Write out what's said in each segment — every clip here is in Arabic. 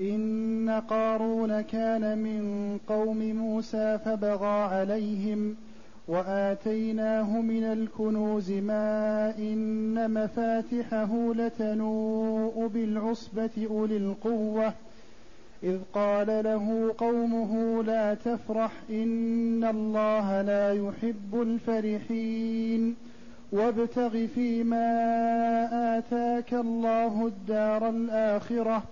إن قارون كان من قوم موسى فبغى عليهم وآتيناه من الكنوز ما إن مفاتحه لتنوء بالعصبة أولي القوة. إذ قال له قومه لا تفرح إن الله لا يحب الفرحين. وابتغ فيما آتاك الله الدار الآخرة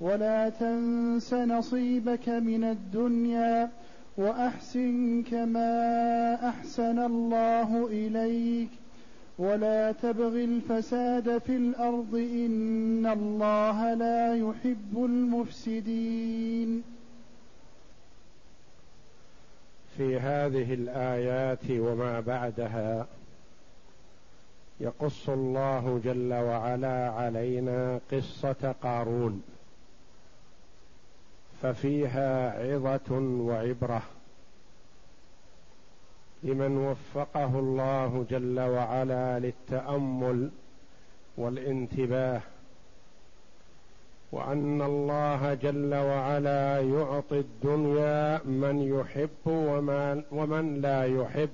ولا تنس نصيبك من الدنيا وأحسن كما أحسن الله إليك ولا تبغ الفساد في الأرض إن الله لا يحب المفسدين. في هذه الآيات وما بعدها يقص الله جل وعلا علينا قصة قارون. ففيها عظة وعبرة لمن وفقه الله جل وعلا للتأمل والانتباه وأن الله جل وعلا يعطي الدنيا من يحب ومن لا يحب.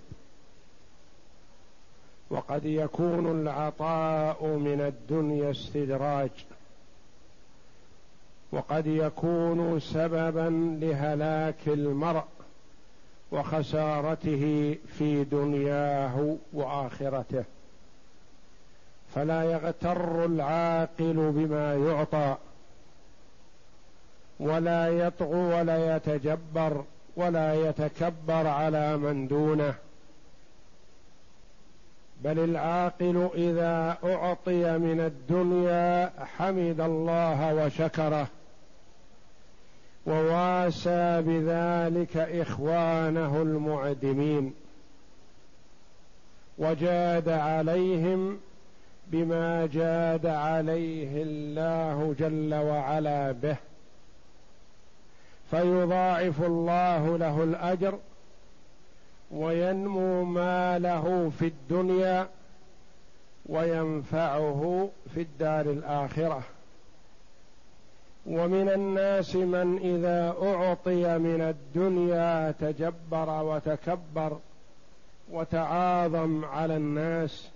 وقد يكون العطاء من الدنيا استدراج. وقد يكون سببا لهلاك المرء وخسارته في دنياه وآخرته. فلا يغتر العاقل بما يعطى ولا يطغو ولا يتجبر ولا يتكبر على من دونه. بل العاقل إذا أعطي من الدنيا حمد الله وشكره. وواسى بذلك إخوانه المعدمين. وجاد عليهم بما جاد عليه الله جل وعلا به. فيضاعف الله له الأجر وينمو ماله في الدنيا وينفعه في الدار الآخرة. ومن الناس من إذا أعطي من الدنيا تجبر وتكبر وتعاظم على الناس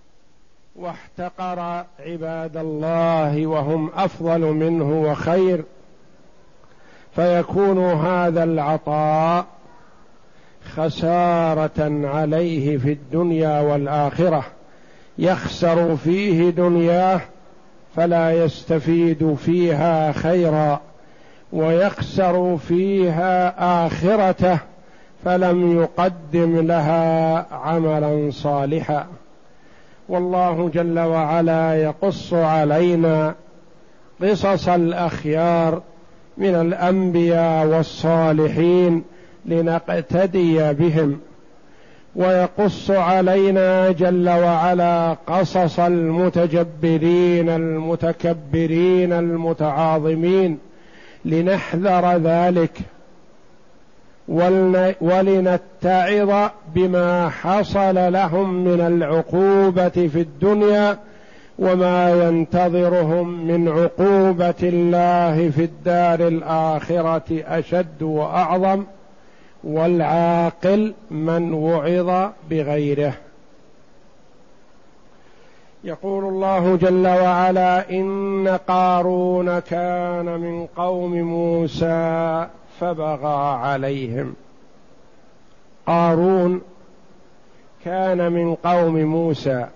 واحتقر عباد الله وهم أفضل منه وخير فيكون هذا العطاء خسارة عليه في الدنيا والآخرة يخسر فيه دنياه فلا يستفيد فيها خيرا ويخسر فيها آخرته فلم يقدم لها عملا صالحا والله جل وعلا يقص علينا قصص الأخيار من الأنبياء والصالحين لنقتدي بهم ويقص علينا جل وعلا قصص المتجبرين المتكبرين المتعاظمين لنحذر ذلك ولنتعظ بما حصل لهم من العقوبة في الدنيا وما ينتظرهم من عقوبة الله في الدار الآخرة أشد وأعظم والعاقل من وعظ بغيره. يقول الله جل وعلا إن قارون كان من قوم موسى فبغى عليهم. قارون كان من قوم موسى.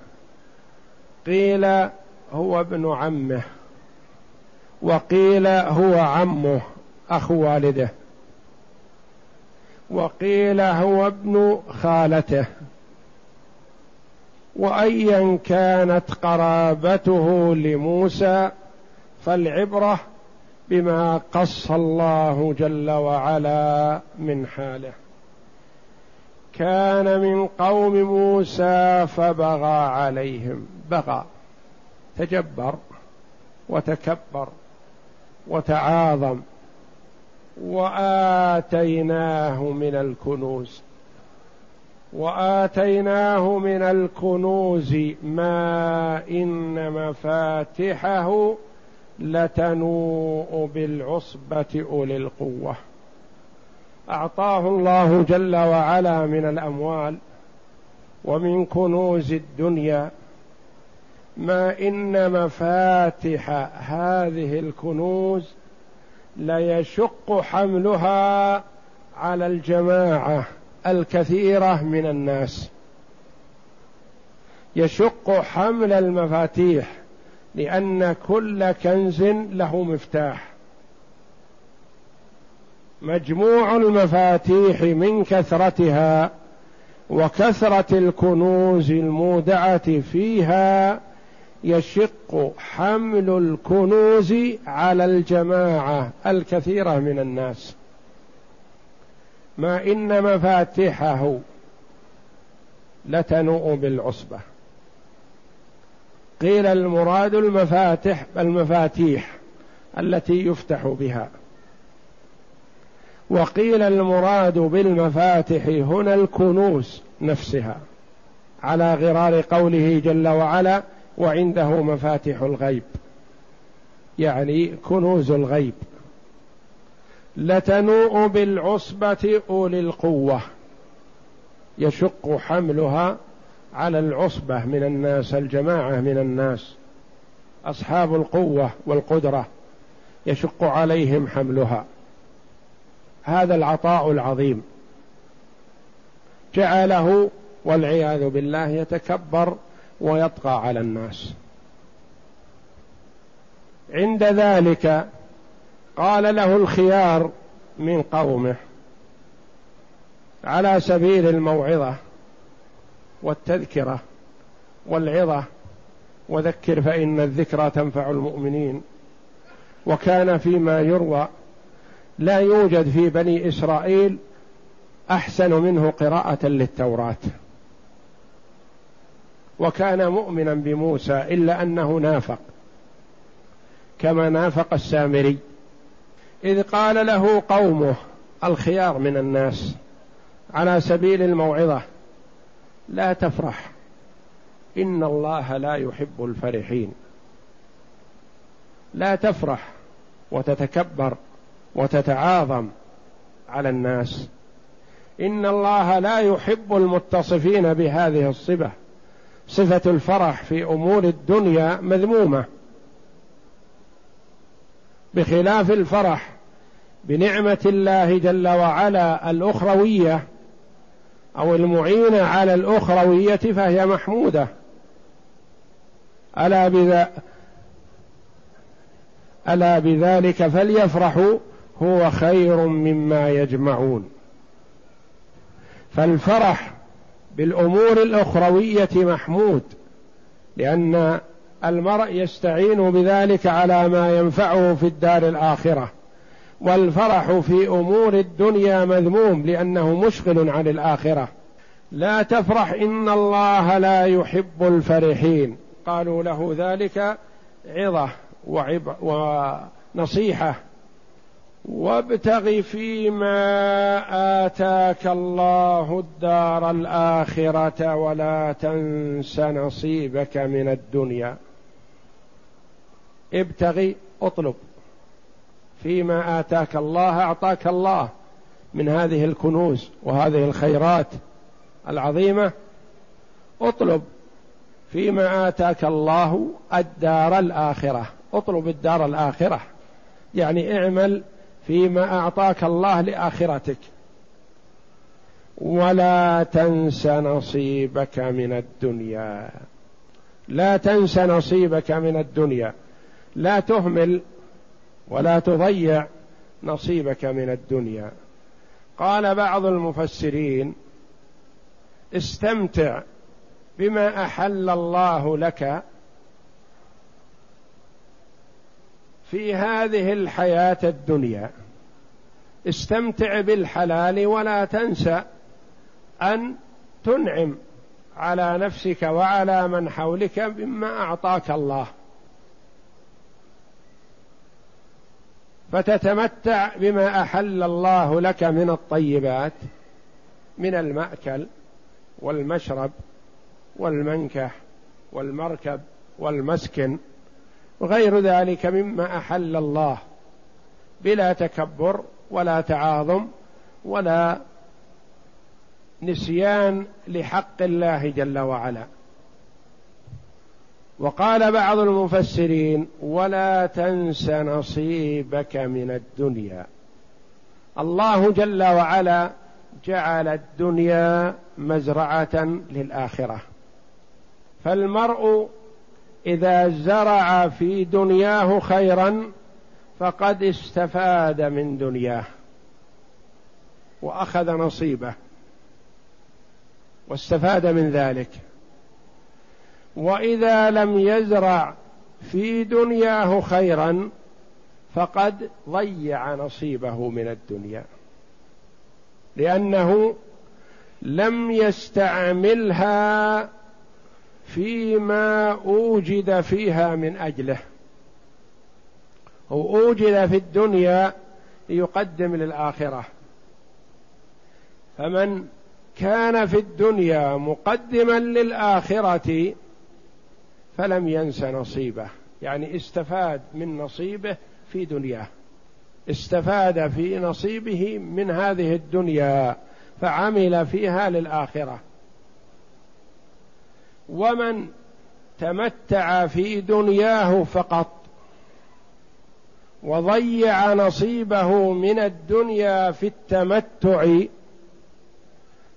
قيل هو ابن عمه وقيل هو عمه اخو والده. وقيل هو ابن خالته. وايا كانت قرابته لموسى فالعبرة بما قص الله جل وعلا من حاله. كان من قوم موسى فبغى عليهم. بغى تجبر وتكبر وتعاظم. وآتيناه من الكنوز. وآتيناه من الكنوز ما إن مفاتحه لتنوء بالعصبة أولي القوة. أعطاه الله جل وعلا من الأموال ومن كنوز الدنيا. ما إن مفاتح هذه الكنوز ليشق حملها على الجماعة الكثيرة من الناس. يشق حمل المفاتيح لأن كل كنز له مفتاح. مجموع المفاتيح من كثرتها وكثرة الكنوز المودعة فيها يشق حمل الكنوز على الجماعة الكثيرة من الناس. ما إن مفاتحه لتنوء بالعصبة. قيل المراد المفاتح المفاتيح التي يفتح بها. وقيل المراد بالمفاتح هنا الكنوز نفسها على غرار قوله جل وعلا وعنده مفاتح الغيب يعني كنوز الغيب. لتنوء بالعصبة أولي القوة يشق حملها على العصبة من الناس الجماعة من الناس أصحاب القوة والقدرة يشق عليهم حملها. هذا العطاء العظيم. جعله والعياذ بالله يتكبر ويطغى على الناس. عند ذلك قال له الخيار من قومه على سبيل الموعظة والتذكرة والعظة. وذكر فإن الذكرى تنفع المؤمنين. وكان فيما يروى لا يوجد في بني إسرائيل أحسن منه قراءة للتوراة. وكان مؤمنا بموسى إلا أنه نافق كما نافق السامري إذ قال له قومه الخيار من الناس على سبيل الموعظة لا تفرح إن الله لا يحب الفرحين لا تفرح وتتكبر وتتعاظم على الناس إن الله لا يحب المتصفين بهذه الصفه صفة الفرح في أمور الدنيا مذمومة. بخلاف الفرح بنعمة الله جل وعلا الأخروية أو المعينة على الأخروية فهي محمودة. ألا بذا ألا بذلك فليفرحوا هو خير مما يجمعون. فالفرح بالأمور الأخروية محمود لأن المرء يستعين بذلك على ما ينفعه في الدار الآخرة والفرح في أمور الدنيا مذموم لأنه مشغل عن الآخرة. لا تفرح إن الله لا يحب الفرحين. قالوا له ذلك عظة ونصيحة. وابتغ فيما آتاك الله الدار الآخرة ولا تنس نصيبك من الدنيا. ابتغي اطلب. فيما آتاك الله أعطاك الله من هذه الكنوز وهذه الخيرات العظيمة. اطلب. فيما آتاك الله الدار الآخرة. اطلب الدار الآخرة. يعني اعمل فيما أعطاك الله لآخرتك. ولا تنس نصيبك من الدنيا. لا تنس نصيبك من الدنيا. لا تهمل ولا تضيع نصيبك من الدنيا. قال بعض المفسرين استمتع بما أحل الله لك في هذه الحياة الدنيا استمتع بالحلال ولا تنسى أن تنعم على نفسك وعلى من حولك مما أعطاك الله. فتتمتع بما أحل الله لك من الطيبات من المأكل والمشرب والمنكح والمركب والمسكن وغير ذلك مما أحل الله. بلا تكبر ولا تعاظم ولا نسيان لحق الله جل وعلا. وقال بعض المفسرين ولا تنس نصيبك من الدنيا. الله جل وعلا جعل الدنيا مزرعة للآخرة. فالمرء إذا زرع في دنياه خيرا فقد استفاد من دنياه وأخذ نصيبه واستفاد من ذلك. وإذا لم يزرع في دنياه خيرا فقد ضيع نصيبه من الدنيا لأنه لم يستعملها فيما أوجد فيها من أجله. هو أوجد في الدنيا ليقدم للآخرة. فمن كان في الدنيا مقدما للآخرة فلم ينس نصيبه. يعني استفاد من نصيبه في دنياه. استفاد في نصيبه من هذه الدنيا فعمل فيها للآخرة. ومن تمتع في دنياه فقط وضيع نصيبه من الدنيا في التمتع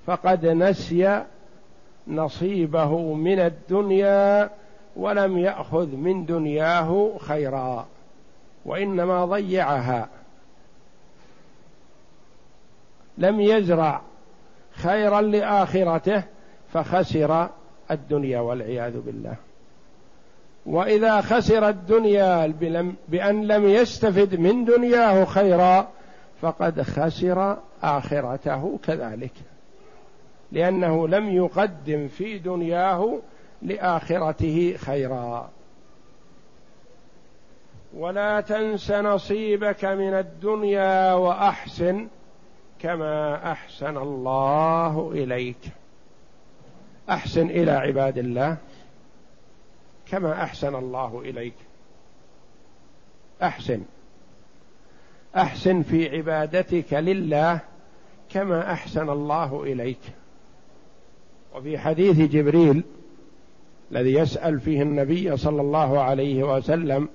فقد نسي نصيبه من الدنيا ولم يأخذ من دنياه خيرا وإنما ضيعها. لم يزرع خيرا لآخرته فخسر الدنيا والعياذ بالله. وإذا خسر الدنيا بأن لم يستفد من دنياه خيرا فقد خسر آخرته كذلك. لأنه لم يقدم في دنياه لآخرته خيرا. ولا تنس نصيبك من الدنيا وأحسن كما أحسن الله إليك. أحسن إلى عباد الله كما أحسن الله إليك. أحسن. أحسن في عبادتك لله كما أحسن الله إليك. وفي حديث جبريل الذي يسأل فيه النبي صلى الله عليه وسلم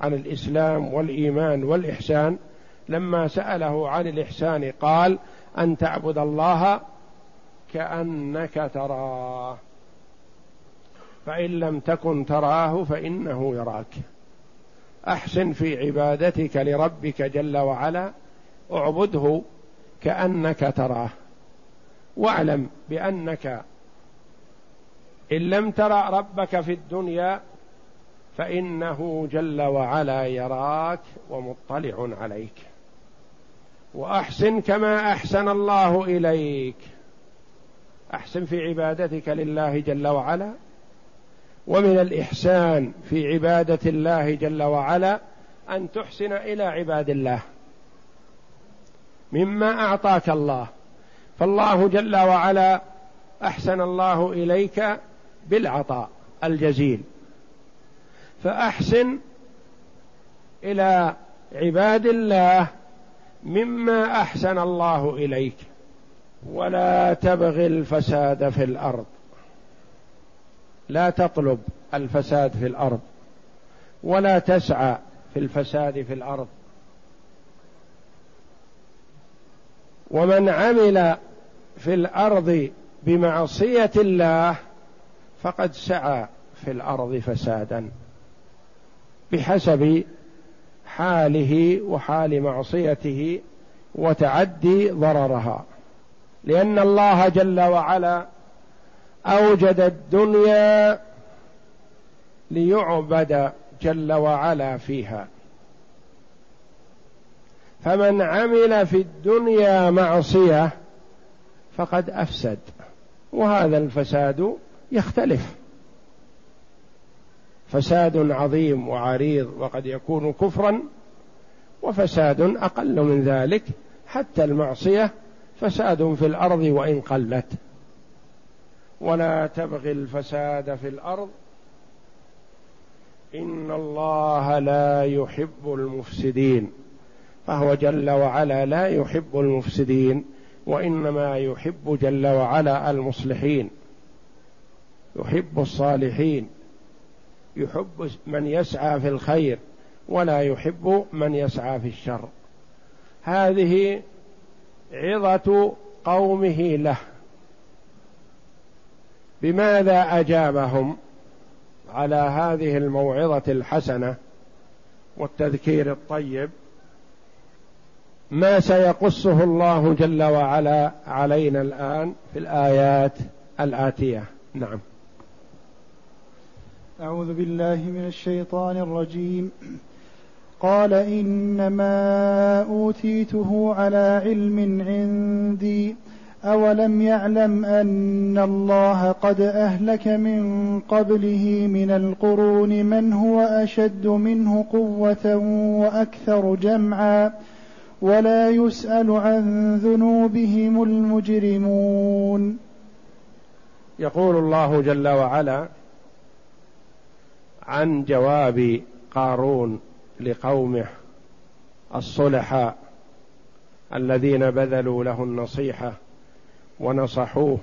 عن الإسلام والإيمان والإحسان لما سأله عن الإحسان قال أن تعبد الله كأنك تراه. فإن لم تكن تراه فإنه يراك. أحسن في عبادتك لربك جل وعلا اعبده كأنك تراه. واعلم بأنك إن لم ترى ربك في الدنيا فإنه جل وعلا يراك ومطلع عليك. وأحسن كما أحسن الله إليك. أحسن في عبادتك لله جل وعلا ومن الإحسان في عبادة الله جل وعلا أن تحسن إلى عباد الله. مما أعطاك الله. فالله جل وعلا أحسن الله إليك بالعطاء الجزيل. فأحسن إلى عباد الله مما أحسن الله إليك. ولا تبغي الفساد في الأرض. لا تطلب الفساد في الأرض. ولا تسعى في الفساد في الأرض. ومن عمل في الأرض بمعصية الله فقد سعى في الأرض فسادا. بحسب حاله وحال معصيته وتعدي ضررها. لأن الله جل وعلا أوجد الدنيا ليعبد جل وعلا فيها. فمن عمل في الدنيا معصية فقد أفسد وهذا الفساد يختلف. فساد عظيم وعريض وقد يكون كفرا وفساد أقل من ذلك حتى المعصية فساد في الأرض وإن قلت. ولا تبغي الفساد في الأرض. إن الله لا يحب المفسدين. فهو جل وعلا لا يحب المفسدين وإنما يحب جل وعلا المصلحين. يحب الصالحين. يحب من يسعى في الخير ولا يحب من يسعى في الشر. هذه عظة قومه له. بماذا أجابهم على هذه الموعظة الحسنة والتذكير الطيب؟ ما سيقصه الله جل وعلا علينا الآن في الآيات الآتية؟ نعم. أعوذ بالله من الشيطان الرجيم. قال إنما أوتيته على علم عندي أولم يعلم أن الله قد أهلك من قبله من القرون من هو أشد منه قوة وأكثر جمعا ولا يسأل عن ذنوبهم المجرمون. يقول الله جل وعلا عن جواب قارون لقومه الصلحاء الذين بذلوا له النصيحة ونصحوه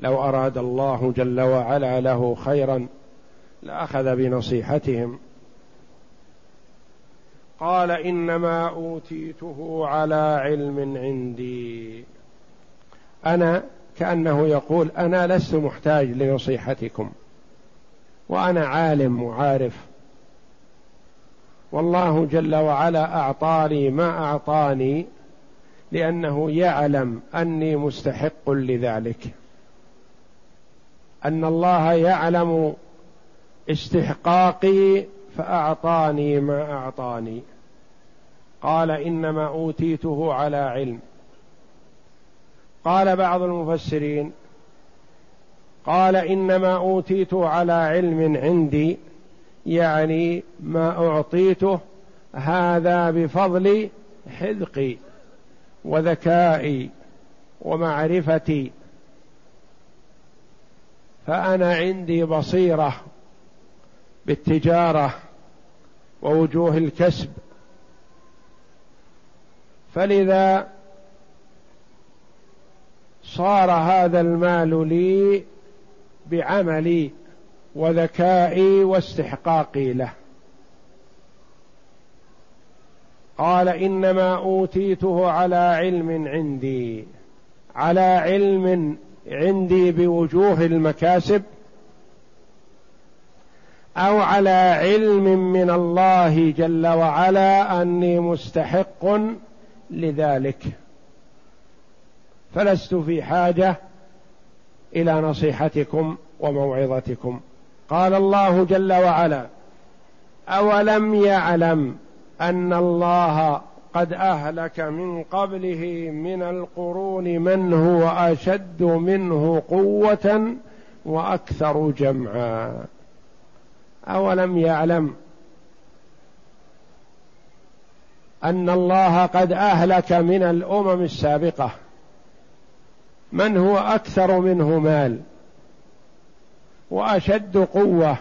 لو أراد الله جل وعلا له خيرا لأخذ بنصيحتهم. قال إنما أوتيته على علم عندي. أنا كأنه يقول أنا لست محتاج لنصيحتكم وأنا عالم وعارف والله جل وعلا أعطاني ما أعطاني لأنه يعلم أني مستحق لذلك. أن الله يعلم استحقاقي فأعطاني ما أعطاني. قال إنما أوتيته على علم. قال بعض المفسرين قال إنما أوتيته على علم عندي يعني ما أعطيته هذا بفضل حذقي وذكائي ومعرفتي. فأنا عندي بصيرة بالتجارة ووجوه الكسب. فلذا صار هذا المال لي بعملي وذكائي واستحقاقي له. قال إنما أوتيته على علم عندي على علم عندي بوجوه المكاسب أو على علم من الله جل وعلا أني مستحق لذلك. فلست في حاجة إلى نصيحتكم وموعظتكم. قال الله جل وعلا أولم يعلم أن الله قد أهلك من قبله من القرون من هو أشد منه قوة وأكثر جمعا. أولم يعلم أن الله قد أهلك من الأمم السابقة من هو أكثر منه مال وأشد قوة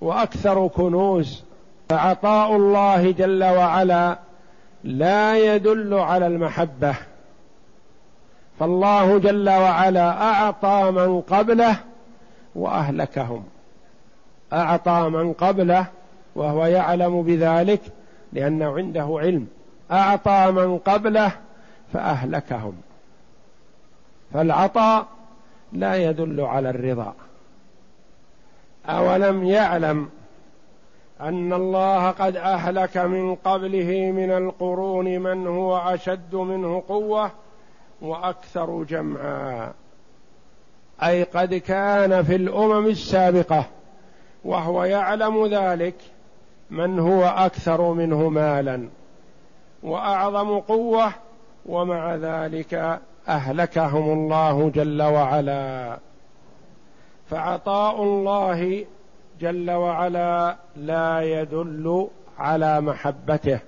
وأكثر كنوز. فعطاء الله جل وعلا لا يدل على المحبة. فالله جل وعلا أعطى من قبله وأهلكهم. أعطى من قبله وهو يعلم بذلك لأنه عنده علم. أعطى من قبله فأهلكهم. فالعطاء لا يدل على الرضا. أولم يعلم أن الله قد أهلك من قبله من القرون من هو أشد منه قوة وأكثر جمعا. أي قد كان في الأمم السابقة وهو يعلم ذلك من هو أكثر منه مالا. وأعظم قوة ومع ذلك أهلكهم الله جل وعلا. فعطاء الله جل وعلا لا يدل على محبته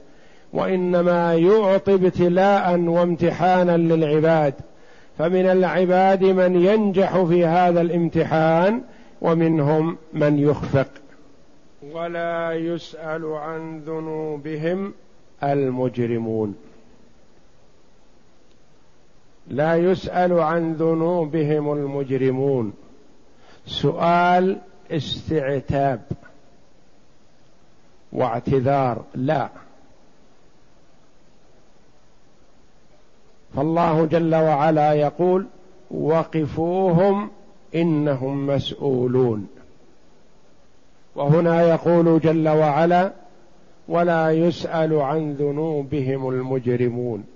وإنما يعطي ابتلاء وامتحانا للعباد. فمن العباد من ينجح في هذا الامتحان ومنهم من يخفق. ولا يسأل عن ذنوبهم المجرمون. لا يسأل عن ذنوبهم المجرمون. سؤال استعتاب واعتذار لا. فالله جل وعلا يقول وقفوهم إنهم مسؤولون. وهنا يقول جل وعلا ولا يسأل عن ذنوبهم المجرمون.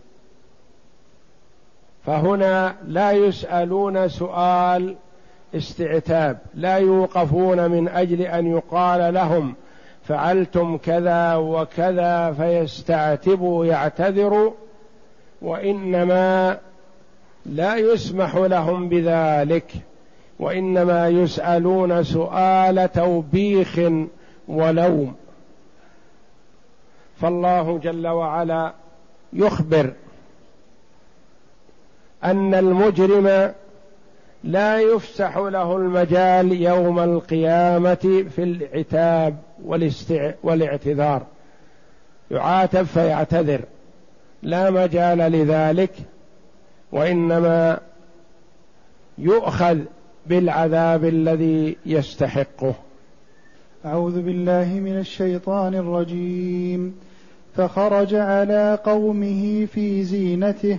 فهنا لا يسألون سؤال استعتاب لا يوقفون من أجل أن يقال لهم فعلتم كذا وكذا فيستعتبوا يعتذروا وإنما لا يسمح لهم بذلك وإنما يسألون سؤال توبيخ ولوم. فالله جل وعلا يخبر أن المجرم لا يفسح له المجال يوم القيامة في العتاب. والاعتذار. يعاتب فيعتذر. لا مجال لذلك وإنما يؤخذ بالعذاب الذي يستحقه. أعوذ بالله من الشيطان الرجيم. فخرج على قومه في زينته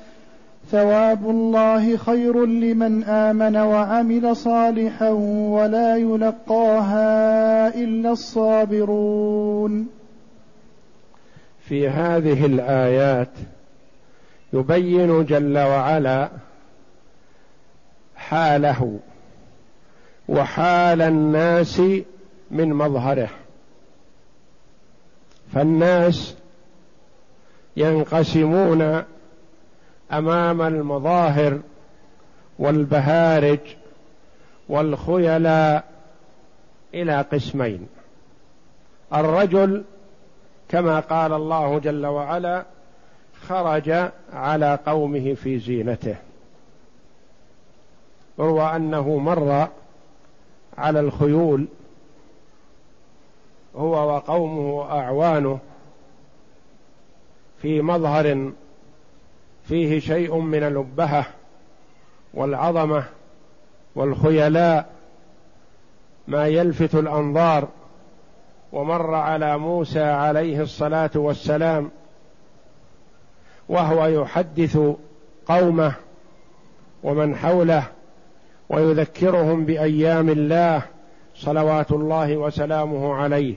ثواب الله خير لمن آمن وعمل صالحا ولا يلقاها إلا الصابرون. في هذه الآيات يبين جل وعلا حاله وحال الناس من مظهره. فالناس ينقسمون أمام المظاهر والبهارج والخيلاء إلى قسمين. الرجل كما قال الله جل وعلا خرج على قومه في زينته. روى أنه مر على الخيول هو وقومه وأعوانه في مظهر فيه شيء من الابهه والعظمة والخيلاء ما يلفت الأنظار ومر على موسى عليه الصلاة والسلام وهو يحدث قومه ومن حوله ويذكرهم بأيام الله صلوات الله وسلامه عليه.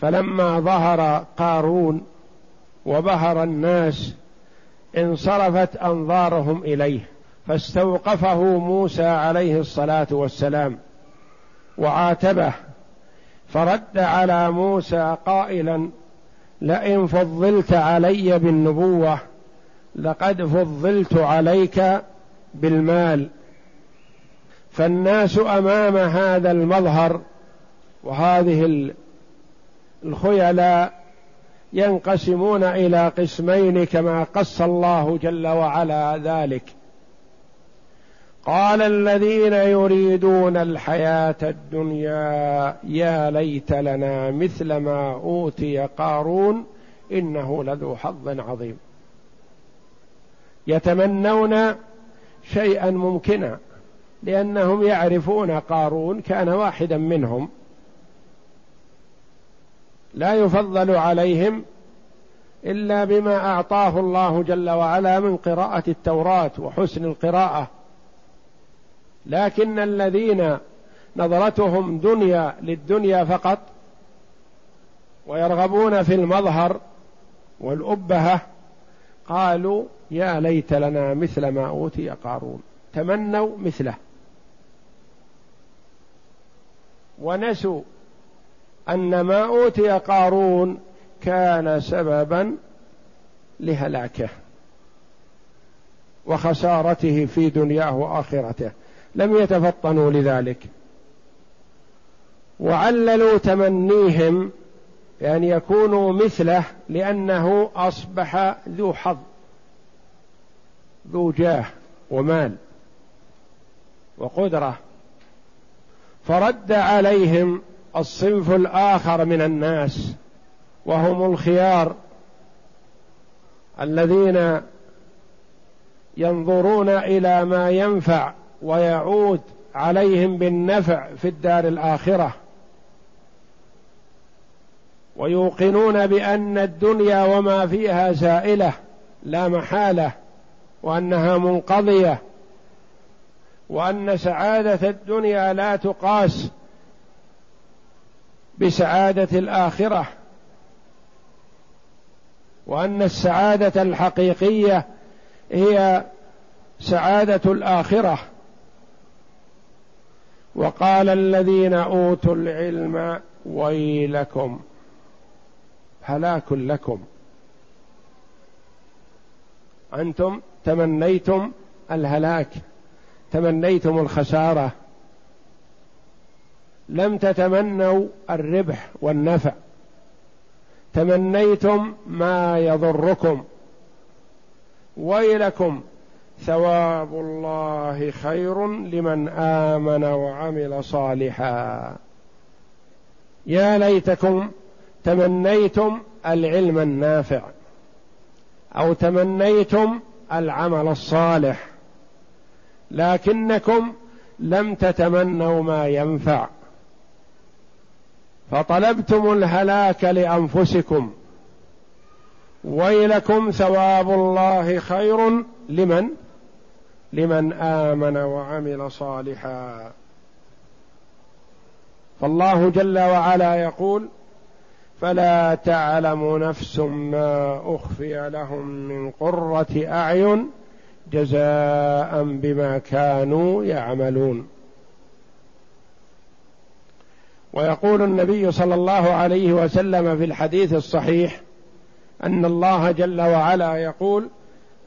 فلما ظهر قارون وبهر الناس انصرفت أنظارهم إليه فاستوقفه موسى عليه الصلاة والسلام وعاتبه فرد على موسى قائلا لئن فضلت علي بالنبوة لقد فضلت عليك بالمال. فالناس أمام هذا المظهر وهذه الخيلاء ينقسمون إلى قسمين كما قص الله جل وعلا ذلك. قال الذين يريدون الحياة الدنيا يا ليت لنا مثل ما أوتي قارون إنه لذو حظ عظيم. يتمنون شيئا ممكنا لأنهم يعرفون قارون كان واحدا منهم. لا يفضل عليهم إلا بما أعطاه الله جل وعلا من قراءة التوراة وحسن القراءة. لكن الذين نظرتهم دنيا للدنيا فقط ويرغبون في المظهر والأبهة قالوا يا ليت لنا مثل ما أوتي قارون. تمنوا مثله. ونسوا أن ما أوتي قارون كان سببا لهلاكه وخسارته في دنياه وآخرته. لم يتفطنوا لذلك. وعللوا تمنيهم بأن يكونوا مثله لأنه أصبح ذو حظ ذو جاه ومال وقدرة. فرد عليهم الصنف الآخر من الناس وهم الخيار الذين ينظرون إلى ما ينفع ويعود عليهم بالنفع في الدار الآخرة. ويوقنون بأن الدنيا وما فيها زائله لا محالة وأنها منقضية وأن سعادة الدنيا لا تقاس. بسعادة الآخرة وأن السعادة الحقيقية هي سعادة الآخرة. وقال الذين أوتوا العلم ويلكم هلاك لكم. أنتم تمنيتم الهلاك تمنيتم الخسارة. لم تتمنوا الربح والنفع. تمنيتم ما يضركم. ويلكم ثواب الله خير لمن آمن وعمل صالحا. يا ليتكم تمنيتم العلم النافع أو تمنيتم العمل الصالح لكنكم لم تتمنوا ما ينفع. فطلبتم الهلاك لأنفسكم. ويلكم ثواب الله خير لمن؟ لمن آمن وعمل صالحا. فالله جل وعلا يقول فلا تعلم نفس ما أخفي لهم من قرة أعين جزاء بما كانوا يعملون. ويقول النبي صلى الله عليه وسلم في الحديث الصحيح أن الله جل وعلا يقول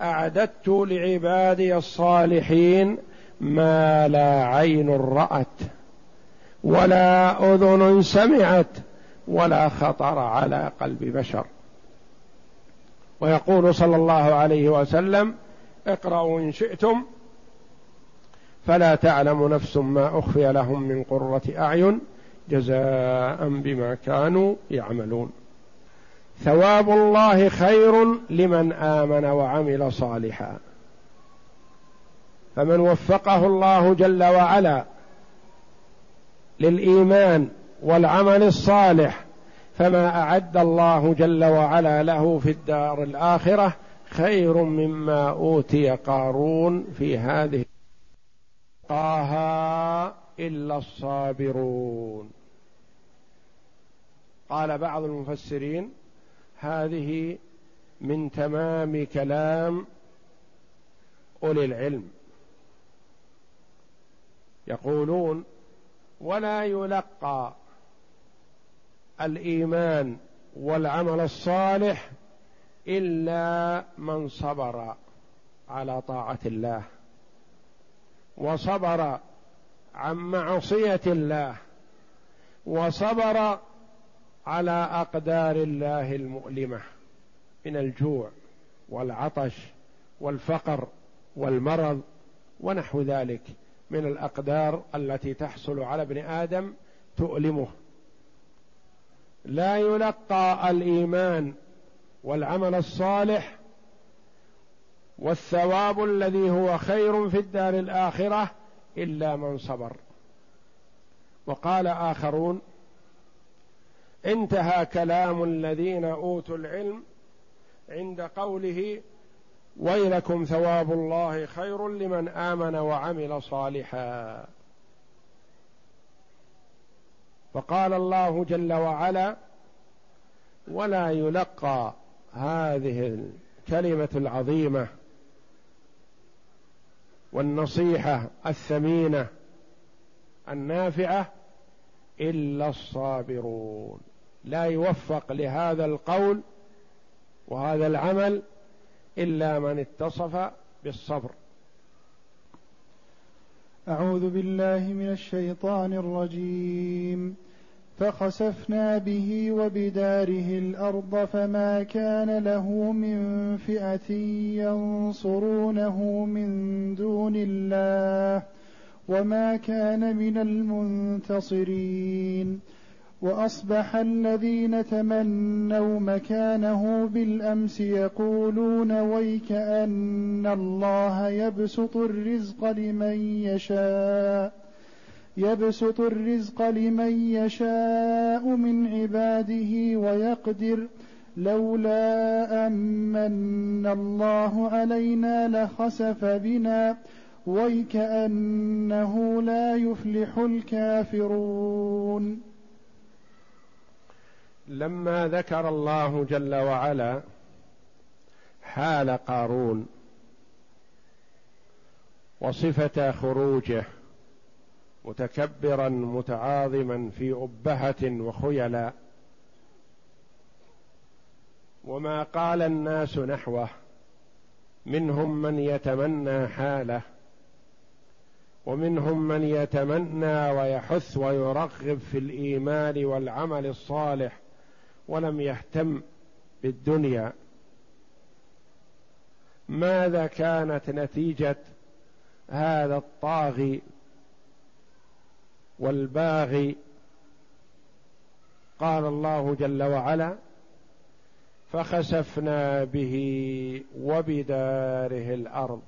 أعددت لعبادي الصالحين ما لا عين رأت ولا أذن سمعت ولا خطر على قلب بشر. ويقول صلى الله عليه وسلم اقرأوا إن شئتم فلا تعلم نفس ما أخفي لهم من قرة أعين جزاء بما كانوا يعملون. ثواب الله خير لمن آمن وعمل صالحا. فمن وفقه الله جل وعلا للإيمان والعمل الصالح فما أعد الله جل وعلا له في الدار الآخرة خير مما أوتي قارون في هذه قاها إلا الصابرون. قال بعض المفسرين هذه من تمام كلام أولي العلم. يقولون ولا يلقى الإيمان والعمل الصالح إلا من صبر على طاعة الله وصبر عن معصية الله وصبر على أقدار الله المؤلمة من الجوع والعطش والفقر والمرض ونحو ذلك من الأقدار التي تحصل على ابن آدم تؤلمه. لا يلقى الإيمان والعمل الصالح والثواب الذي هو خير في الدار الآخرة إلا من صبر. وقال آخرون انتهى كلام الذين أوتوا العلم عند قوله ويلكم ثواب الله خير لمن آمن وعمل صالحا. فقال الله جل وعلا ولا يلقى هذه الكلمة العظيمة والنصيحة الثمينة النافعة إلا الصابرون. لا يوفق لهذا القول وهذا العمل إلا من اتصف بالصبر. أعوذ بالله من الشيطان الرجيم. فخسفنا به وبداره الأرض فما كان له من فئة ينصرونه من دون الله وما كان من المنتصرين. وأصبح الذين تمنوا مكانه بالأمس يقولون ويك ان الله يبسط الرزق لمن يشاء يبسط الرزق لمن يشاء من عباده ويقدر لولا أمن الله علينا لخسف بنا ويكأنه لا يفلح الكافرون. لما ذكر الله جل وعلا حال قارون وصفة خروجه متكبرا متعاظما في أبهة وخيلاء وما قال الناس نحوه منهم من يتمنى حاله ومنهم من يتمنى ويحث ويرغب في الإيمان والعمل الصالح. ولم يهتم بالدنيا. ماذا كانت نتيجة هذا الطاغي والباغي؟ قال الله جل وعلا فخسفنا به وبداره الأرض.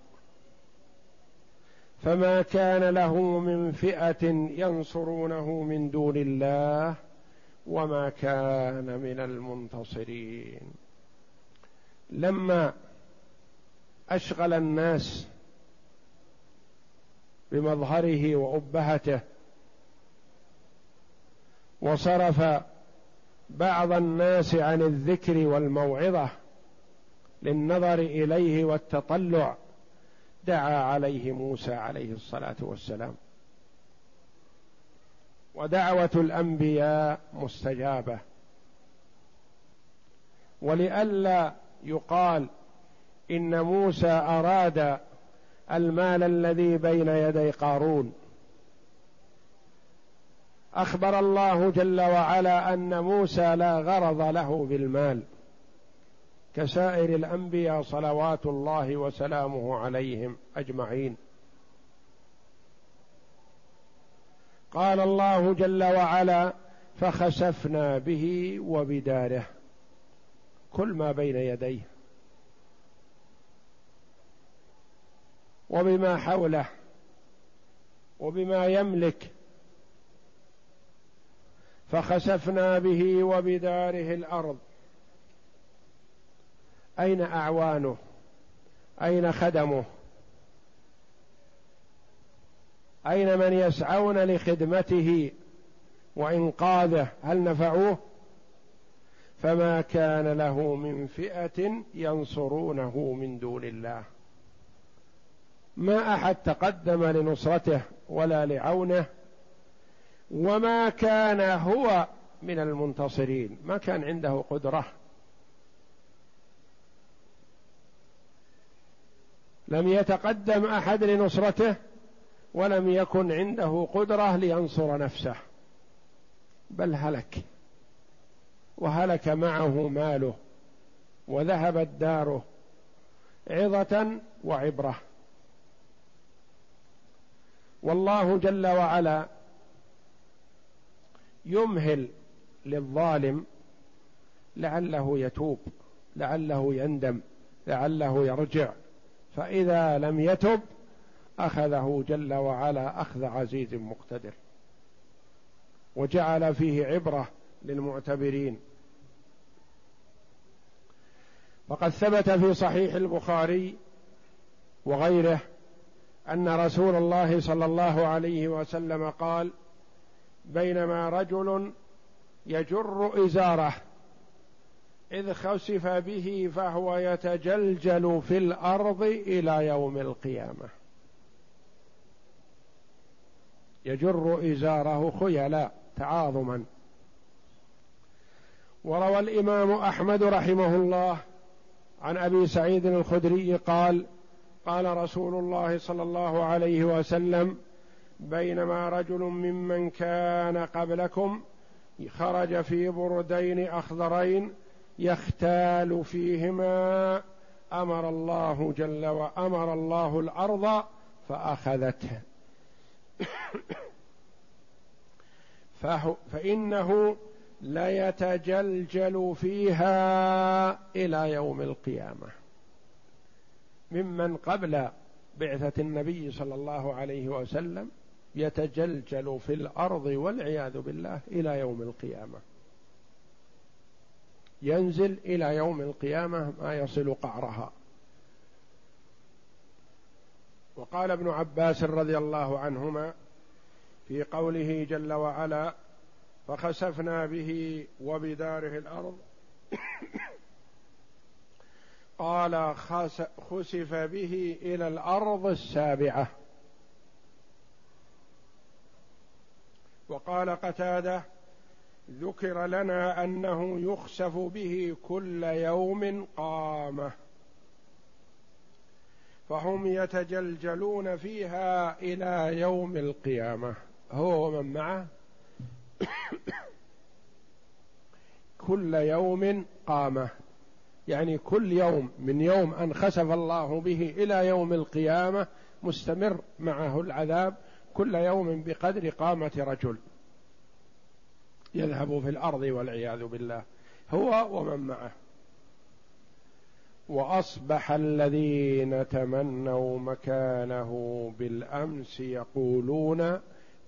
فما كان له من فئة ينصرونه من دون الله وما كان من المنتصرين. لما أشغل الناس بمظهره وأبهته وصرف بعض الناس عن الذكر والموعظة للنظر إليه والتطلع دعا عليه موسى عليه الصلاة والسلام. ودعوة الأنبياء مستجابة. ولئلا يقال إن موسى أراد المال الذي بين يدي قارون. أخبر الله جل وعلا أن موسى لا غرض له بالمال كسائر الأنبياء صلوات الله وسلامه عليهم أجمعين. قال الله جل وعلا فخسفنا به وبداره. كل ما بين يديه. وبما حوله. وبما يملك. فخسفنا به وبداره الأرض. أين أعوانه؟ أين خدمه؟ أين من يسعون لخدمته وإنقاذه؟ هل نفعوه؟ فما كان له من فئة ينصرونه من دون الله. ما أحد تقدم لنصرته ولا لعونه. وما كان هو من المنتصرين. ما كان عنده قدرة. لم يتقدم أحد لنصرته. ولم يكن عنده قدرة لينصر نفسه. بل هلك. وهلك معه ماله. وذهبت داره عظة وعبرة. والله جل وعلا يمهل للظالم لعله يتوب لعله يندم لعله يرجع. فإذا لم يتب أخذه جل وعلا أخذ عزيز مقتدر. وجعل فيه عبرة للمعتبرين. فقد ثبت في صحيح البخاري وغيره أن رسول الله صلى الله عليه وسلم قال بينما رجل يجر إزاره إذ خسف به فهو يتجلجل في الأرض إلى يوم القيامة. يجر إزاره خيلا تعاظما. وروى الإمام أحمد رحمه الله عن أبي سعيد الخدري قال قال رسول الله صلى الله عليه وسلم بينما رجل ممن كان قبلكم خرج في بردين أخضرين يختال فيهما أمر الله جل وأمر الله الأرض فأخذته. فإنه ليتجلجل فيها إلى يوم القيامة. ممن قبل بعثة النبي صلى الله عليه وسلم يتجلجل في الأرض والعياذ بالله إلى يوم القيامة. ينزل إلى يوم القيامة ما يصل قعرها. وقال ابن عباس رضي الله عنهما في قوله جل وعلا فخسفنا به وبداره الأرض. قال خسف به إلى الأرض السابعة. وقال قتادة ذكر لنا أنه يخسف به كل يوم قامة. فهم يتجلجلون فيها إلى يوم القيامة. هو ومن معه؟ كل يوم قامه يعني كل يوم من يوم أن خسف الله به إلى يوم القيامة مستمر معه العذاب. كل يوم بقدر قامة رجل. يذهب في الأرض والعياذ بالله. هو ومن معه. وأصبح الذين تمنوا مكانه بالأمس يقولون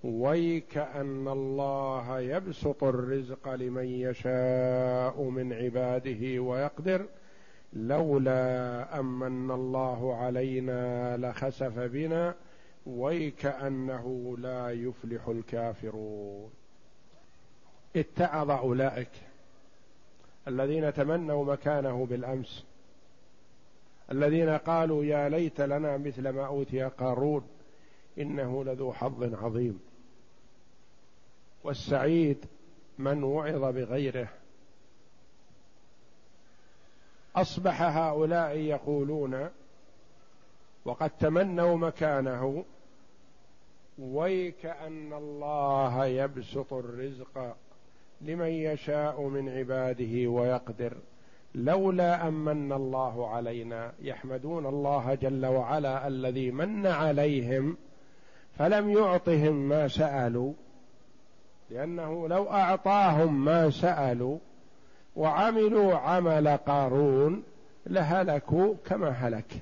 ويك أن الله يبسط الرزق لمن يشاء من عباده ويقدر. لولا أمن الله علينا لخسف بنا. ويك أنه لا يفلح الكافرون. اتعظ أولئك الذين تمنوا مكانه بالأمس. الذين قالوا يا ليت لنا مثل ما أوتي قارون إنه لذو حظ عظيم. والسعيد من وعظ بغيره. أصبح هؤلاء يقولون وقد تمنوا مكانه ويك أن الله يبسط الرزق لمن يشاء من عباده ويقدر. لولا امن الله علينا يحمدون الله جل وعلا الذي من عليهم فلم يعطهم ما سألوا لأنه لو أعطاهم ما سألوا وعملوا عمل قارون لهلكوا كما هلك.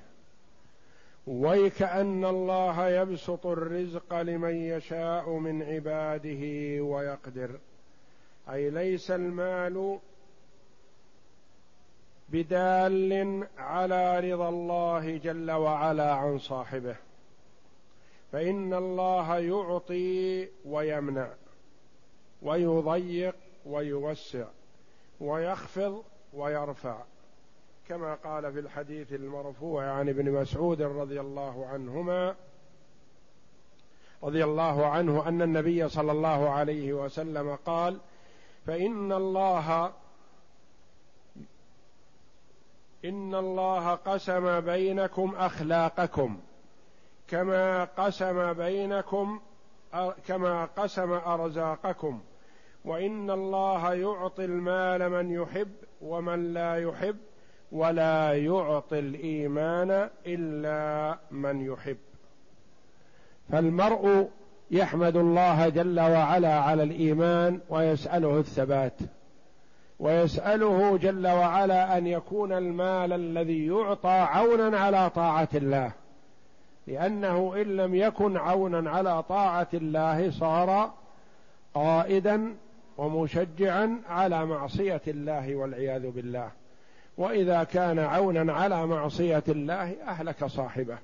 ويكأن الله يبسط الرزق لمن يشاء من عباده ويقدر. أي ليس المال بدال على رضا الله جل وعلا عن صاحبه. فإن الله يعطي ويمنع ويضيق ويوسع ويخفض ويرفع. كما قال في الحديث المرفوع عن ابن مسعود رضي الله عنهما رضي الله عنه أن النبي صلى الله عليه وسلم قال فإن الله إن الله قسم بينكم أخلاقكم كما قسم بينكم كما قسم أرزاقكم. وإن الله يعطي المال من يحب ومن لا يحب ولا يعطي الإيمان إلا من يحب. فالمرء يحمد الله جل وعلا على الإيمان ويسأله الثبات. ويسأله جل وعلا أن يكون المال الذي يعطى عونا على طاعة الله. لأنه إن لم يكن عونا على طاعة الله صار قائدا ومشجعا على معصية الله والعياذ بالله. وإذا كان عونا على معصية الله أهلك صاحبه.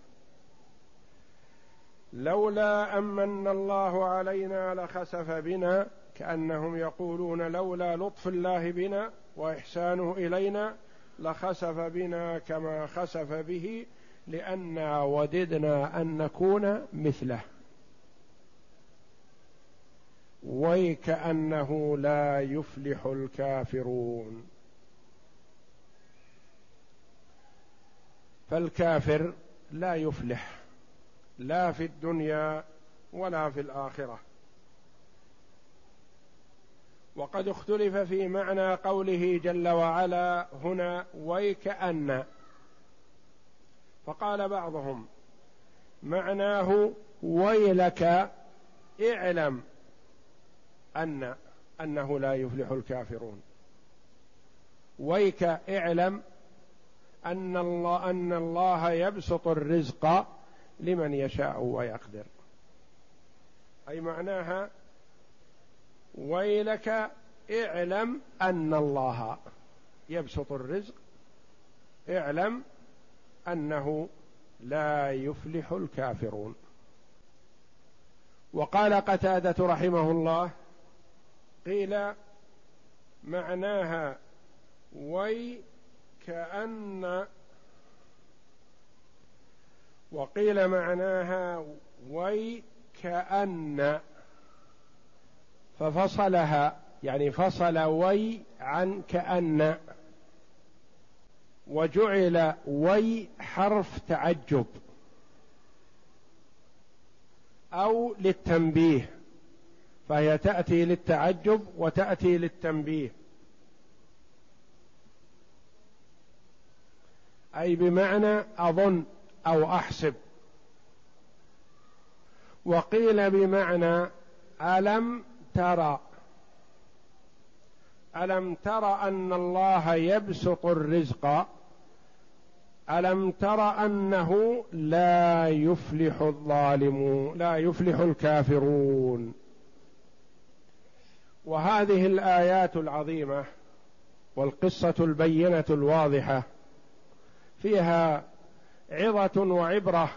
لولا أمن الله علينا لخسف بنا كأنهم يقولون لولا لطف الله بنا وإحسانه إلينا لخسف بنا كما خسف به لأنا وددنا أن نكون مثله. ويكأنه لا يفلح الكافرون. فالكافر لا يفلح لا في الدنيا ولا في الآخرة. وقد اختلف في معنى قوله جل وعلا هنا ويكأن فقال بعضهم معناه ويلك اعلم أن أنه لا يفلح الكافرون. ويك اعلم أن الله أن الله يبسط الرزق لمن يشاء ويقدر. أي معناها ويلك اعلم أن الله يبسط الرزق اعلم أنه لا يفلح الكافرون. وقال قتادة رحمه الله قيل معناها وي كأن وقيل معناها وي كأن. ففصلها يعني فصل وي عن كأن وجعل وي حرف تعجب أو للتنبيه فهي تأتي للتعجب وتأتي للتنبيه. أي بمعنى أظن أو أحسب. وقيل بمعنى ألم ترى. ألم تر أن الله يبسط الرزق؟ ألم تر أنه لا يفلح الظالمون لا يفلح الكافرون؟ وهذه الآيات العظيمة والقصة البينة الواضحة فيها عظة وعبرة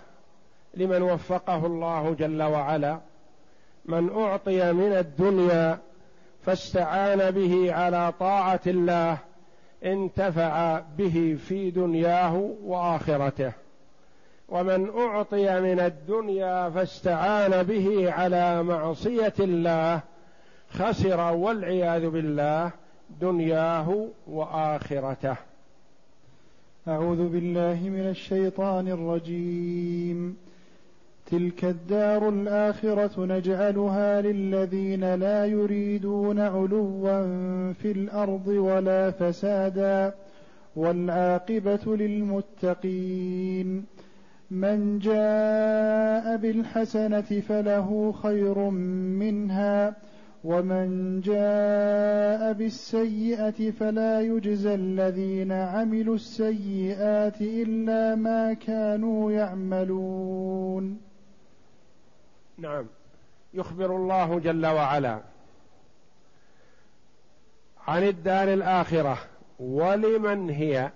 لمن وفقه الله جل وعلا. من أعطي من الدنيا فاستعان به على طاعة الله انتفع به في دنياه وآخرته. ومن أعطي من الدنيا فاستعان به على معصية الله خسر والعياذ بالله دنياه وآخرته. أعوذ بالله من الشيطان الرجيم. تلك الدار الآخرة نجعلها للذين لا يريدون علوا في الأرض ولا فسادا والعاقبة للمتقين. من جاء بالحسنة فله خير منها ومن جاء بالسيئة فلا يجزى الذين عملوا السيئات إلا ما كانوا يعملون. نعم. يخبر الله جل وعلا عن الدار الآخرة ولمن هي.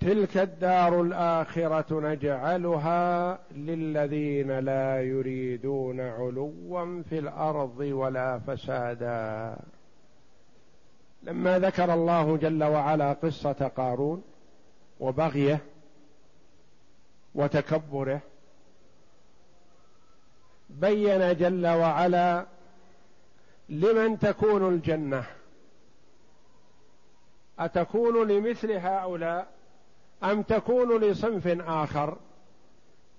تلك الدار الآخرة نجعلها للذين لا يريدون علوا في الأرض ولا فسادا. لما ذكر الله جل وعلا قصة قارون وبغيه وتكبره. بين جل وعلا لمن تكون الجنة. أتكون لمثل هؤلاء أم تكون لصنف آخر؟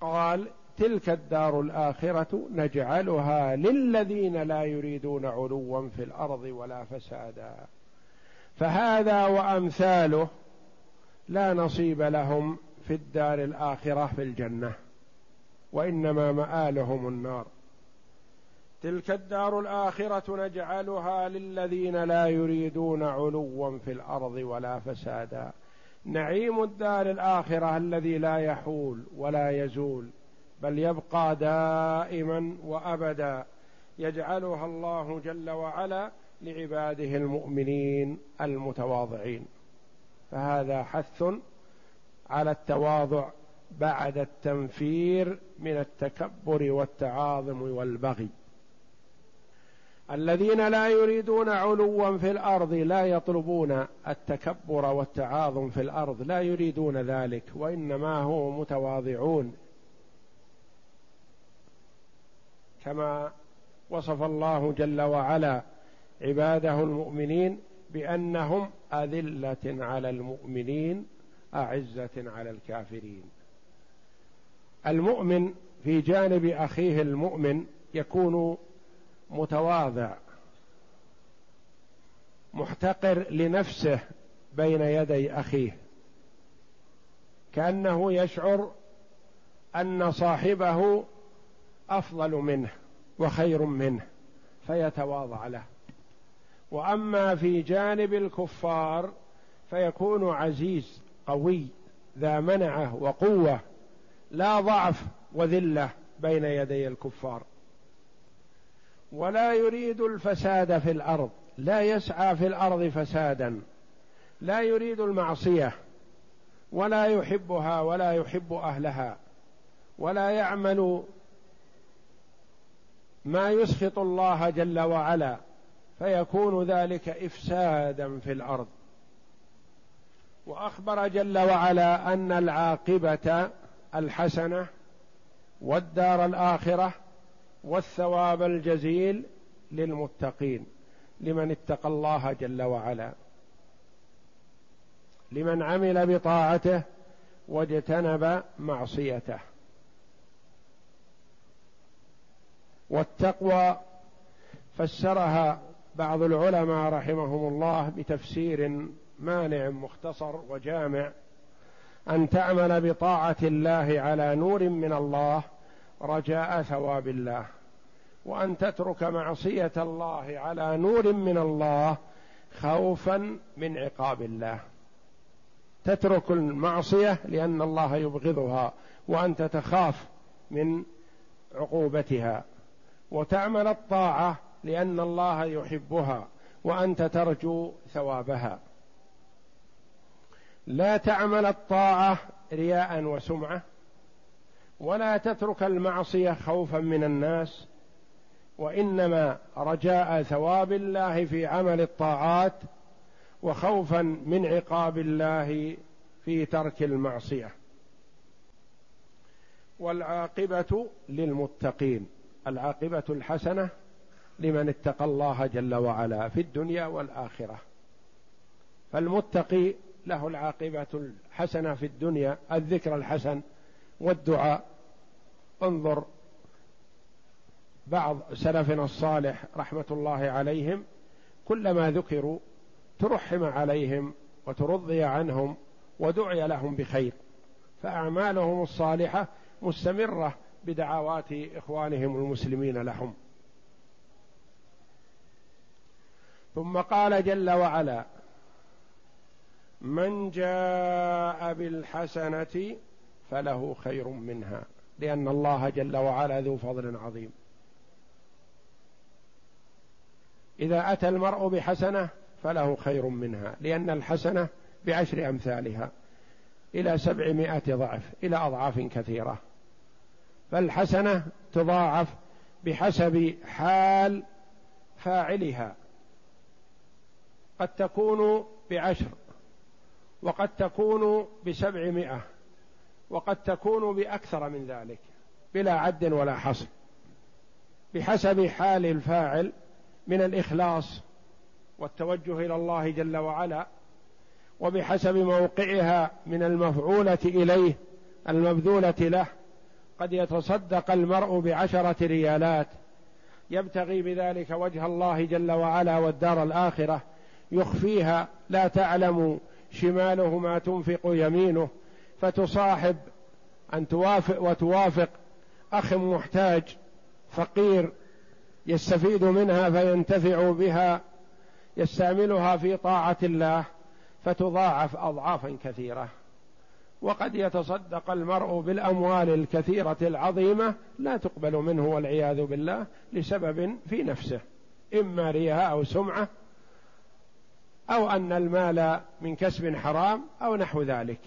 قال تلك الدار الآخرة نجعلها للذين لا يريدون علوا في الأرض ولا فسادا. فهذا وأمثاله لا نصيب لهم. في الدار الآخرة في الجنة وإنما مآلهم النار. تلك الدار الآخرة نجعلها للذين لا يريدون علوا في الأرض ولا فسادا. نعيم الدار الآخرة الذي لا يحول ولا يزول بل يبقى دائما وابدا. يجعلها الله جل وعلا لعباده المؤمنين المتواضعين. فهذا حث على التواضع بعد التنفير من التكبر والتعاظم والبغي. الذين لا يريدون علوا في الأرض لا يطلبون التكبر والتعاظم في الأرض لا يريدون ذلك وإنما هم متواضعون. كما وصف الله جل وعلا عباده المؤمنين بأنهم أذلة على المؤمنين أعزة على الكافرين. المؤمن في جانب أخيه المؤمن يكون متواضع محتقر لنفسه بين يدي أخيه كأنه يشعر أن صاحبه أفضل منه وخير منه فيتواضع له. وأما في جانب الكفار فيكون عزيز قوي ذا منعة وقوة لا ضعف وذلة بين يدي الكفار. ولا يريد الفساد في الأرض لا يسعى في الأرض فسادا لا يريد المعصية ولا يحبها ولا يحب أهلها ولا يعمل ما يسخط الله جل وعلا فيكون ذلك إفسادا في الأرض. وأخبر جل وعلا أن العاقبة الحسنة والدار الآخرة والثواب الجزيل للمتقين. لمن اتقى الله جل وعلا. لمن عمل بطاعته واجتنب معصيته. والتقوى فسرها بعض العلماء رحمهم الله بتفسير مانع مختصر وجامع أن تعمل بطاعة الله على نور من الله رجاء ثواب الله وأن تترك معصية الله على نور من الله خوفا من عقاب الله. تترك المعصية لأن الله يبغضها وانت تخاف من عقوبتها. وتعمل الطاعة لأن الله يحبها وأنت ترجو ثوابها. لا تعمل الطاعة رياء وسمعة ولا تترك المعصية خوفا من الناس وإنما رجاء ثواب الله في عمل الطاعات وخوفا من عقاب الله في ترك المعصية. والعاقبة للمتقين العاقبة الحسنة لمن اتقى الله جل وعلا في الدنيا والآخرة. فالمتقي له العاقبة الحسنة في الدنيا الذكر الحسن والدعاء. انظر بعض سلفنا الصالح رحمة الله عليهم كلما ذكروا ترحم عليهم وترضي عنهم ودعي لهم بخير. فأعمالهم الصالحة مستمرة بدعوات إخوانهم المسلمين لهم. ثم قال جل وعلا من جاء بالحسنة فله خير منها لأن الله جل وعلا ذو فضل عظيم. إذا أتى المرء بحسنة فله خير منها لأن الحسنة بعشر أمثالها إلى سبعمائة ضعف إلى أضعاف كثيرة. فالحسنة تضاعف بحسب حال فاعلها. قد تكون بعشر وقد تكون بسبعمائة وقد تكون بأكثر من ذلك بلا عد ولا حصر بحسب حال الفاعل من الإخلاص والتوجه إلى الله جل وعلا وبحسب موقعها من المفعولة إليه المبذولة له قد يتصدق المرء بعشرة ريالات يبتغي بذلك وجه الله جل وعلا والدار الآخرة يخفيها لا تعلم شماله ما تنفق يمينه فتصاحب أن توافق وتوافق. أخ محتاج فقير يستفيد منها فينتفع بها يستعملها في طاعة الله فتضاعف أضعافا كثيرة. وقد يتصدق المرء بالأموال الكثيرة العظيمة لا تقبل منه والعياذ بالله لسبب في نفسه إما رياء أو سمعة أو أن المال من كسب حرام أو نحو ذلك.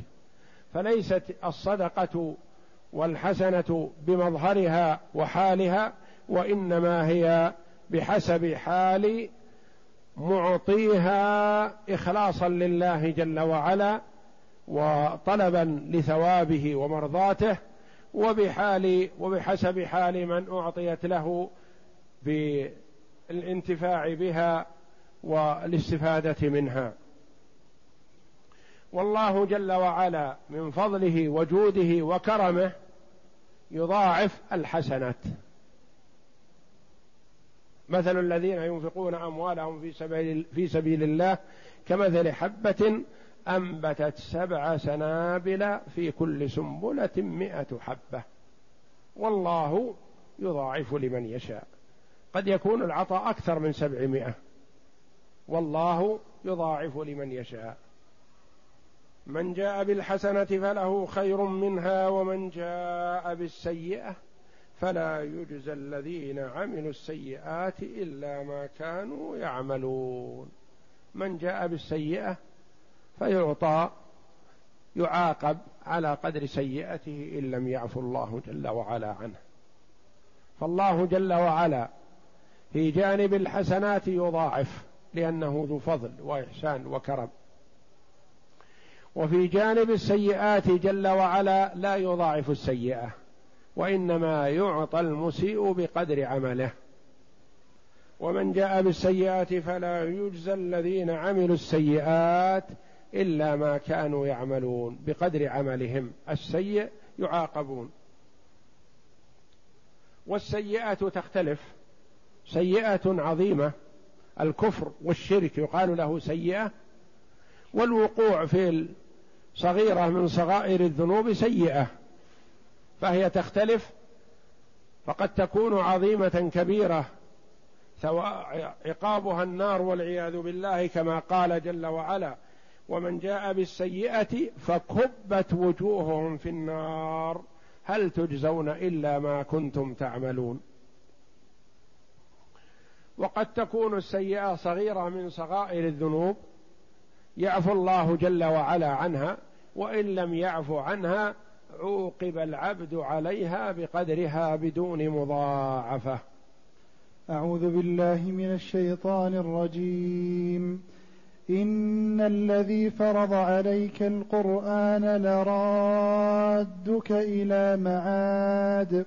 فليست الصدقة والحسنة بمظهرها وحالها وإنما هي بحسب حال معطيها إخلاصا لله جل وعلا وطلبا لثوابه ومرضاته وبحال وبحسب حال من أعطيت له بالانتفاع بها والاستفادة منها. والله جل وعلا من فضله وجوده وكرمه يضاعف الحسنات. مثل الذين ينفقون أموالهم في سبيل في سبيل الله كمثل حبة أنبتت سبع سنابل في كل سنبلة مائه حبة. والله يضاعف لمن يشاء. قد يكون العطاء أكثر من سبعمائة. والله يضاعف لمن يشاء. من جاء بالحسنة فله خير منها ومن جاء بالسيئة فلا يجزى الذين عملوا السيئات إلا ما كانوا يعملون. من جاء بالسيئة فيعطى يعاقب على قدر سيئته إن لم يعفو الله جل وعلا عنه. فالله جل وعلا في جانب الحسنات يضاعف. لأنه ذو فضل وإحسان وكرم. وفي جانب السيئات جل وعلا لا يضاعف السيئة وإنما يعطى المسيء بقدر عمله. ومن جاء بالسيئات فلا يجزى الذين عملوا السيئات إلا ما كانوا يعملون بقدر عملهم. السيء يعاقبون. والسيئه تختلف. سيئة عظيمة الكفر والشرك يقال له سيئة والوقوع في صغيره من صغائر الذنوب سيئة فهي تختلف فقد تكون عظيمة كبيرة عقابها النار والعياذ بالله كما قال جل وعلا ومن جاء بالسيئة فكبت وجوههم في النار هل تجزون إلا ما كنتم تعملون؟ وقد تكون السيئة صغيرة من صغائر الذنوب يعفو الله جل وعلا عنها وإن لم يعفو عنها عوقب العبد عليها بقدرها بدون مضاعفة. أعوذ بالله من الشيطان الرجيم. إن الذي فرض عليك القرآن لرادك إلى معاد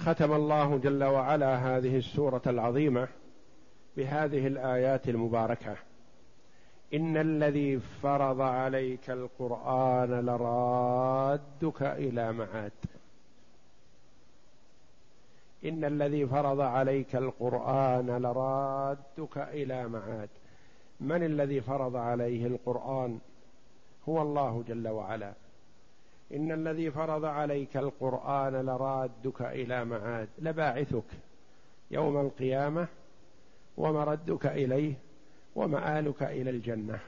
ختم الله جل وعلا هذه السورة العظيمة بهذه الآيات المباركة. إن الذي فرض عليك القرآن لرادك إلى معاد. إن الذي فرض عليك القرآن لرادك إلى معاد. من الذي فرض عليه القرآن؟ هو الله جل وعلا. إن الذي فرض عليك القرآن لرادك إلى معاد لباعثك يوم القيامة ومردك إليه ومآلك إلى الجنة.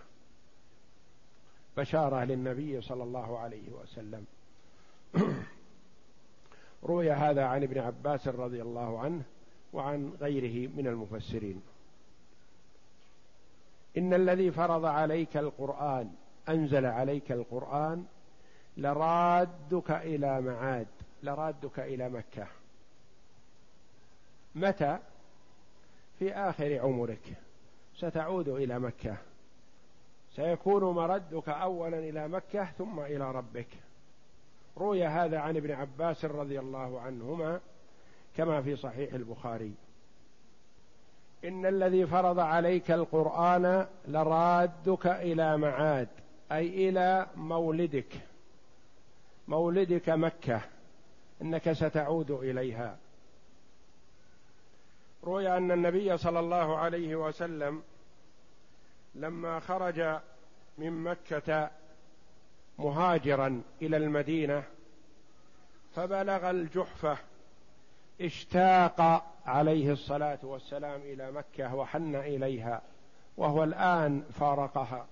بشارة للنبي صلى الله عليه وسلم. روي هذا عن ابن عباس رضي الله عنه وعن غيره من المفسرين. إن الذي فرض عليك القرآن أنزل عليك القرآن لرادك إلى معاد لرادك إلى مكة. متى؟ في آخر عمرك. ستعود إلى مكة. سيكون مردك اولا إلى مكة ثم إلى ربك. روي هذا عن ابن عباس رضي الله عنهما كما في صحيح البخاري. إن الذي فرض عليك القرآن لرادك إلى معاد أي إلى مولدك. مولدك مكة إنك ستعود إليها. روي أن النبي صلى الله عليه وسلم لما خرج من مكة مهاجرا إلى المدينة فبلغ الجحفه اشتاق عليه الصلاة والسلام إلى مكة وحن إليها وهو الآن فارقها.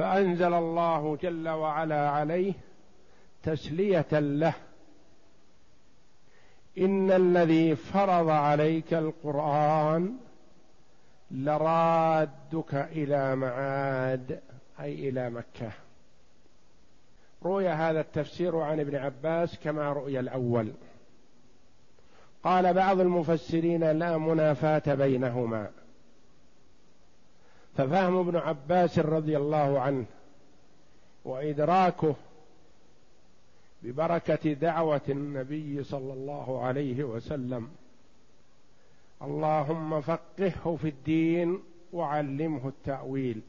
فأنزل الله جل وعلا عليه تسلية له. إن الذي فرض عليك القرآن لرادك إلى معاد أي إلى مكة. روي هذا التفسير عن ابن عباس كما رؤي الأول. قال بعض المفسرين لا منافاة بينهما. ففهم ابن عباس رضي الله عنه وإدراكه ببركة دعوة النبي صلى الله عليه وسلم. اللهم فقهه في الدين وعلمه التأويل.